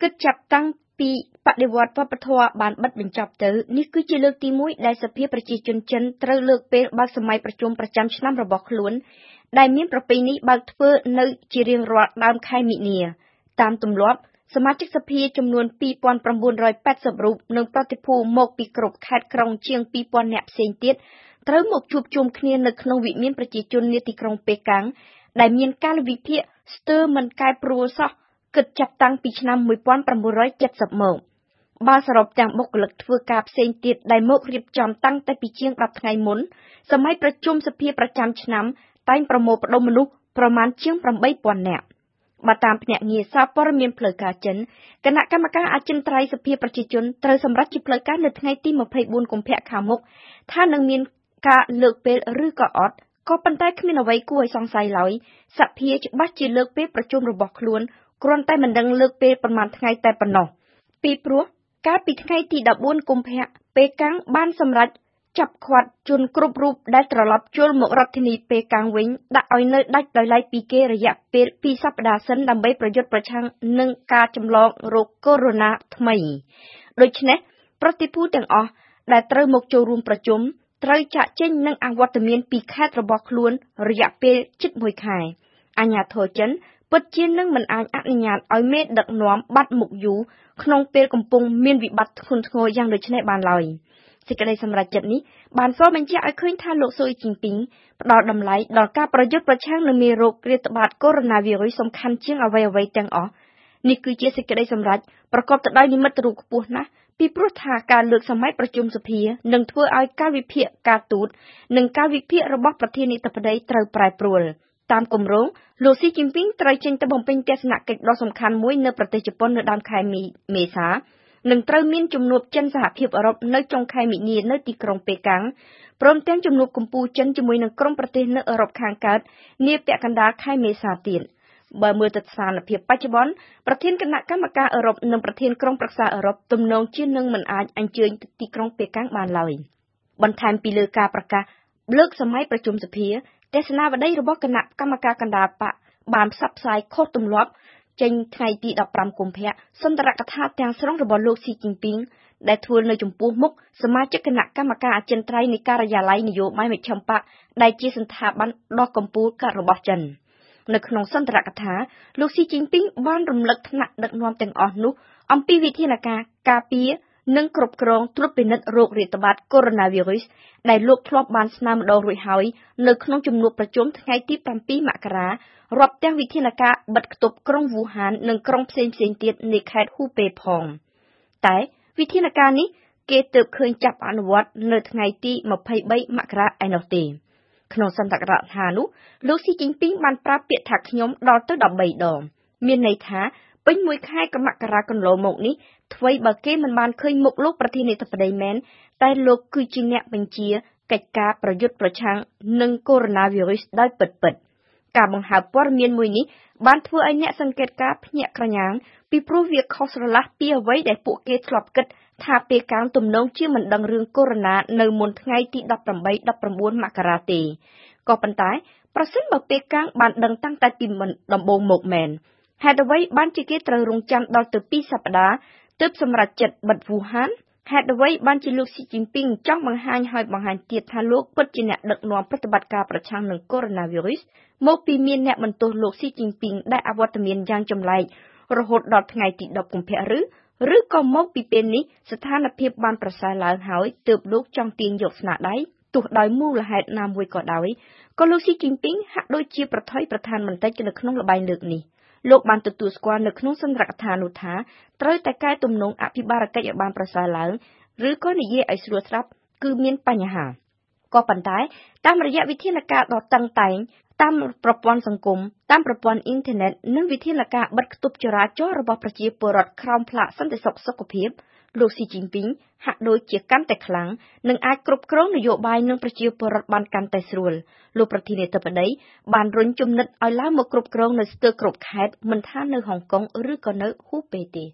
គិតចាប់តាំងពីបដិវត្តន៍វប្បធម៌បានបិទបញ្ចប់ទៅ នេះគឺជាលើកទីមួយដែលសភាប្រជាជនចិនត្រូវលើកពេលបើកសម័យប្រជុំប្រចាំឆ្នាំរបស់ខ្លួន ដែលមានប្រពៃណីបើកធ្វើនៅជារៀងរាល់ដើមខែមិនិនា តាមទម្លាប់សមាជិកសភាចំនួន2980រូបនិងប្រតិភូមកពីគ្រប់ខេត្តក្រុងជាង2000នាក់ផ្សេងទៀតត្រូវមកជួបជុំគ្នានៅក្នុងវិមានប្រជាជននាទីក្រុងប៉េកាំងដែលមានកាលវិភាគស្ទើរមិនកែព្រួលសោះ គិតចាប់តាំងពីឆ្នាំ1970មកបើសរុបទាំងបុគ្គលិកធ្វើការផ្សេងទៀតដែលមករៀបចំតាំងតែពីជាង10ថ្ងៃមុនសម័យប្រជុំសភាប្រចាំឆ្នាំតែងប្រមូលផ្ដុំមនុស្សប្រមាណជាង8000នាក់បើតាមភ្នាក់ងារសារព័ត៌មានផ្លូវការចិនគណៈកម្មការអចិន្ត្រៃយ៍សភាប្រជាជនត្រូវសម្រេចជាផ្លូវការនៅថ្ងៃទី24កុម្ភៈខាងមុខថានឹងមានការលើកពេលឬក៏អត់ក៏ប៉ុន្តែគ្មានអ្វីគួរឲ្យសង្ស័យឡើយសភាច្បាស់ជាលើកពេលប្រជុំរបស់ខ្លួន គ្រាន់តែមិនដឹងលើកពេលប៉ុន្មានថ្ងៃតែប៉ុណ្ណោះ ពីព្រោះកាលពីថ្ងៃទី14កុម្ភៈប៉េកាំងបានសម្រេចចាប់ឃាត់ជនគ្រប់រូបដែលត្រឡប់ចូលមករដ្ឋធានីប៉េកាំងវិញ ដាក់ឲ្យនៅដាច់ដោយឡែកពីគេរយៈពេលពីរសប្តាហ៍សិនដើម្បីប្រយុទ្ធប្រឆាំងនឹងការចម្លងរោគកូវីដ -19 ថ្មីដូច្នេះប្រតិភូទាំងអស់ដែលត្រូវមកចូលរួមប្រជុំត្រូវចាកចេញនឹងអវត្តមានពីខេត្តរបស់ខ្លួនរយៈពេលជិតមួយខែអាញាធរចិន ពិតជានឹងមិនអាចអនុញ្ញាតឲ្យមេដឹកនាំបាត់មុខយូរក្នុងពេលកំពុងមានវិបត្តិធ្ងន់ធ្ងរយ៉ាងដូចនេះបានឡើយសេចក្តីសម្រេចចិត្តនេះបានសបញ្ជាក់ឲ្យឃើញថាលោកស៊ុយជីងពីងផ្ដល់តម្លៃដល់ការប្រយុទ្ធប្រឆាំងនឹងមេរោគរាតត្បាតកូវីដ -19 សំខាន់ជាងអ្វីៗទាំងអស់នេះគឺជាសេចក្តីសម្រេចប្រកបទៅដោយនិមិត្តរូបខ្ពស់ណាស់ពីព្រោះថាការលើកសម័យប្រជុំសភានឹងធ្វើឲ្យកាលវិភាគការទូតនិងកាលវិភាគរបស់ប្រធានាធិបតីត្រូវប្រែប្រួល តាមគម្រោងលោកស៊ីជីនពីងត្រូវចេញទៅបំពេញទស្សនកិច្ចដ៏សំខាន់មួយនៅប្រទេសជប៉ុននៅដើមខែមេសានិងត្រូវមានជំនួបចិនសហភាពអឺរ៉ុបនៅចុងខែមិនិនានៅទីក្រុងប៉េកាំងព្រមទាំងជំនួបកម្ពុជាចិនជាមួយនឹងក្រុមប្រទេសនៅអឺរ៉ុបខាងកើតនាពាក់កណ្ដាលខែមេសាទៀតបើមើលទៅស្ថានភាពបច្ចុប្បន្នប្រធានគណៈកម្មការអឺរ៉ុបនិងប្រធានក្រុមប្រឹក្សាអឺរ៉ុបទំនងជានឹងមិនអាចអញ្ជើញទៅទីក្រុងប៉េកាំងបានឡើយបន្ថែមពីលើការប្រកាស លើកសម័យប្រជុំសភាទេសនាវដ្តីរបស់គណៈកម្មការកណ្ដាលបកបានផ្សព្វផ្សាយខុសទម្លាប់ចេញថ្ងៃទី15កុម្ភៈសន្ទរកថាទាំងស្រុងរបស់លោកស៊ីជីនពីងដែលធ្វើនៅចំពោះមុខសមាជិកគណៈកម្មការអចិន្ត្រៃយ៍នៃការិយាល័យនយោបាយមជ្ឈិមបកដែលជាសន្តាប័នដ៏កំពូលកើតរបស់ចិននៅក្នុងសន្ទរកថាលោកស៊ីជីនពីងបានរំលឹកថ្នាក់ដឹកនាំទាំងអស់នោះអំពីវិធានការការពារ និងគ្រប់គ្រងត្រួតពិនិត្យរោគរាតត្បាតកូវីដ -19 ដែលលោកធ្លាប់បានស្នើម្ដងរួចហើយនៅក្នុងជំនួបប្រជុំថ្ងៃទី7មករា រាប់ទាំងវិធានការបិទគប់ក្រុងវូហាន និងក្រុងផ្សេងៗទៀតនៃខេត្តហ៊ូប៉េផង តែវិធានការនេះគេទើបឃើញចាប់អនុវត្តនៅថ្ងៃទី23មករាឯណោះទេក្នុងសន្ទរកថានោះលោកស៊ីជីនពីងបានប្រាប់ពាក្យថាខ្ញុំដល់ទៅ13ដងមានន័យថាពេញមួយខែកមករាកន្លងមកនេះ ថ្វីបើគេមិនបានឃើញមុខលោកប្រធានាធិបតីមែន តែលោកគឺជាអ្នកបញ្ជាកិច្ចការប្រយុទ្ធប្រឆាំងនឹងកូវីដ -19 ដោយពិតពិតការបង្ហើបព័ត៌មានមួយនេះបានធ្វើឲ្យអ្នកសង្កេតការភ្ញាក់ក្រញាងពីព្រោះវាខុសស្រឡះពីអ្វីដែលពួកគេធ្លាប់គិតថាពេលកាំងទំនងជាមិនដឹងរឿងកូវីដនៅមុនថ្ងៃទី18 19មករាទេក៏ប៉ុន្តែប្រសិនបើពេលកាំងបានដឹងតាំងតែពីដំបូងមកមែនហេតុអ្វីបានជាគេត្រូវរងចាំដល់ទៅ2សប្តាហ៍ ទើបសម្រេចចិត្តបិទវូហាន ហេតុអ្វីបានជាលោកស៊ីជីនពីងចង់បង្ហាញហើយបង្ហាញទៀតថាលោកពិតជាអ្នកដឹកនាំប្រតិបត្តិការប្រឆាំងនឹងកូវីដ -19 មកពីមានអ្នកបន្ទោសលោកស៊ីជីនពីងដែលអវត្តមានយ៉ាងចម្លែករហូតដល់ថ្ងៃទី10កុម្ភៈឬឬក៏មកពីពេលនេះស្ថានភាពបានប្រសើរឡើងហើយទើបលោកចង់ទាញយកស្នាដៃទោះដោយមូលហេតុណាមួយក៏ដោយក៏លោកស៊ីជីនពីងហាក់ដូចជាប្រថុយប្រឋានបន្តិចនៅក្នុងល្បែងលើកនេះ។ លោកបានទទួលស្គាល់នៅក្នុងសន្ទរកថានោះថាត្រូវតែកែទំនងអភិបាលកិច្ចឲ្យបានប្រសើរឡើងឬក៏និយាយឲ្យស្រួលស្រាប់គឺមានបញ្ហាក៏ប៉ុន្តែតាមរយៈវិធានការដ៏តឹងតែងតាមប្រព័ន្ធសង្គមតាមប្រព័ន្ធអ៊ីនធឺណិតនិងវិធានការបិទគប់ចរាចរណ៍របស់ប្រជាពលរដ្ឋក្រោមផ្លាកសន្តិសុខសុខភាព លោកស៊ីជីនពីងហាក់ដូចជាកាន់តែខ្លាំងនិងអាចគ្រប់គ្រងនយោបាយនិងប្រជាពលរដ្ឋបានកាន់តែស្រួលលោកប្រធានាធិបតីបានរុញជំនិតឲ្យឡើងមកគ្រប់គ្រងនៅស្ទើរគ្រប់ខេត្តមិនថានៅហុងកុងឬក៏នៅហ៊ូប៉េទេ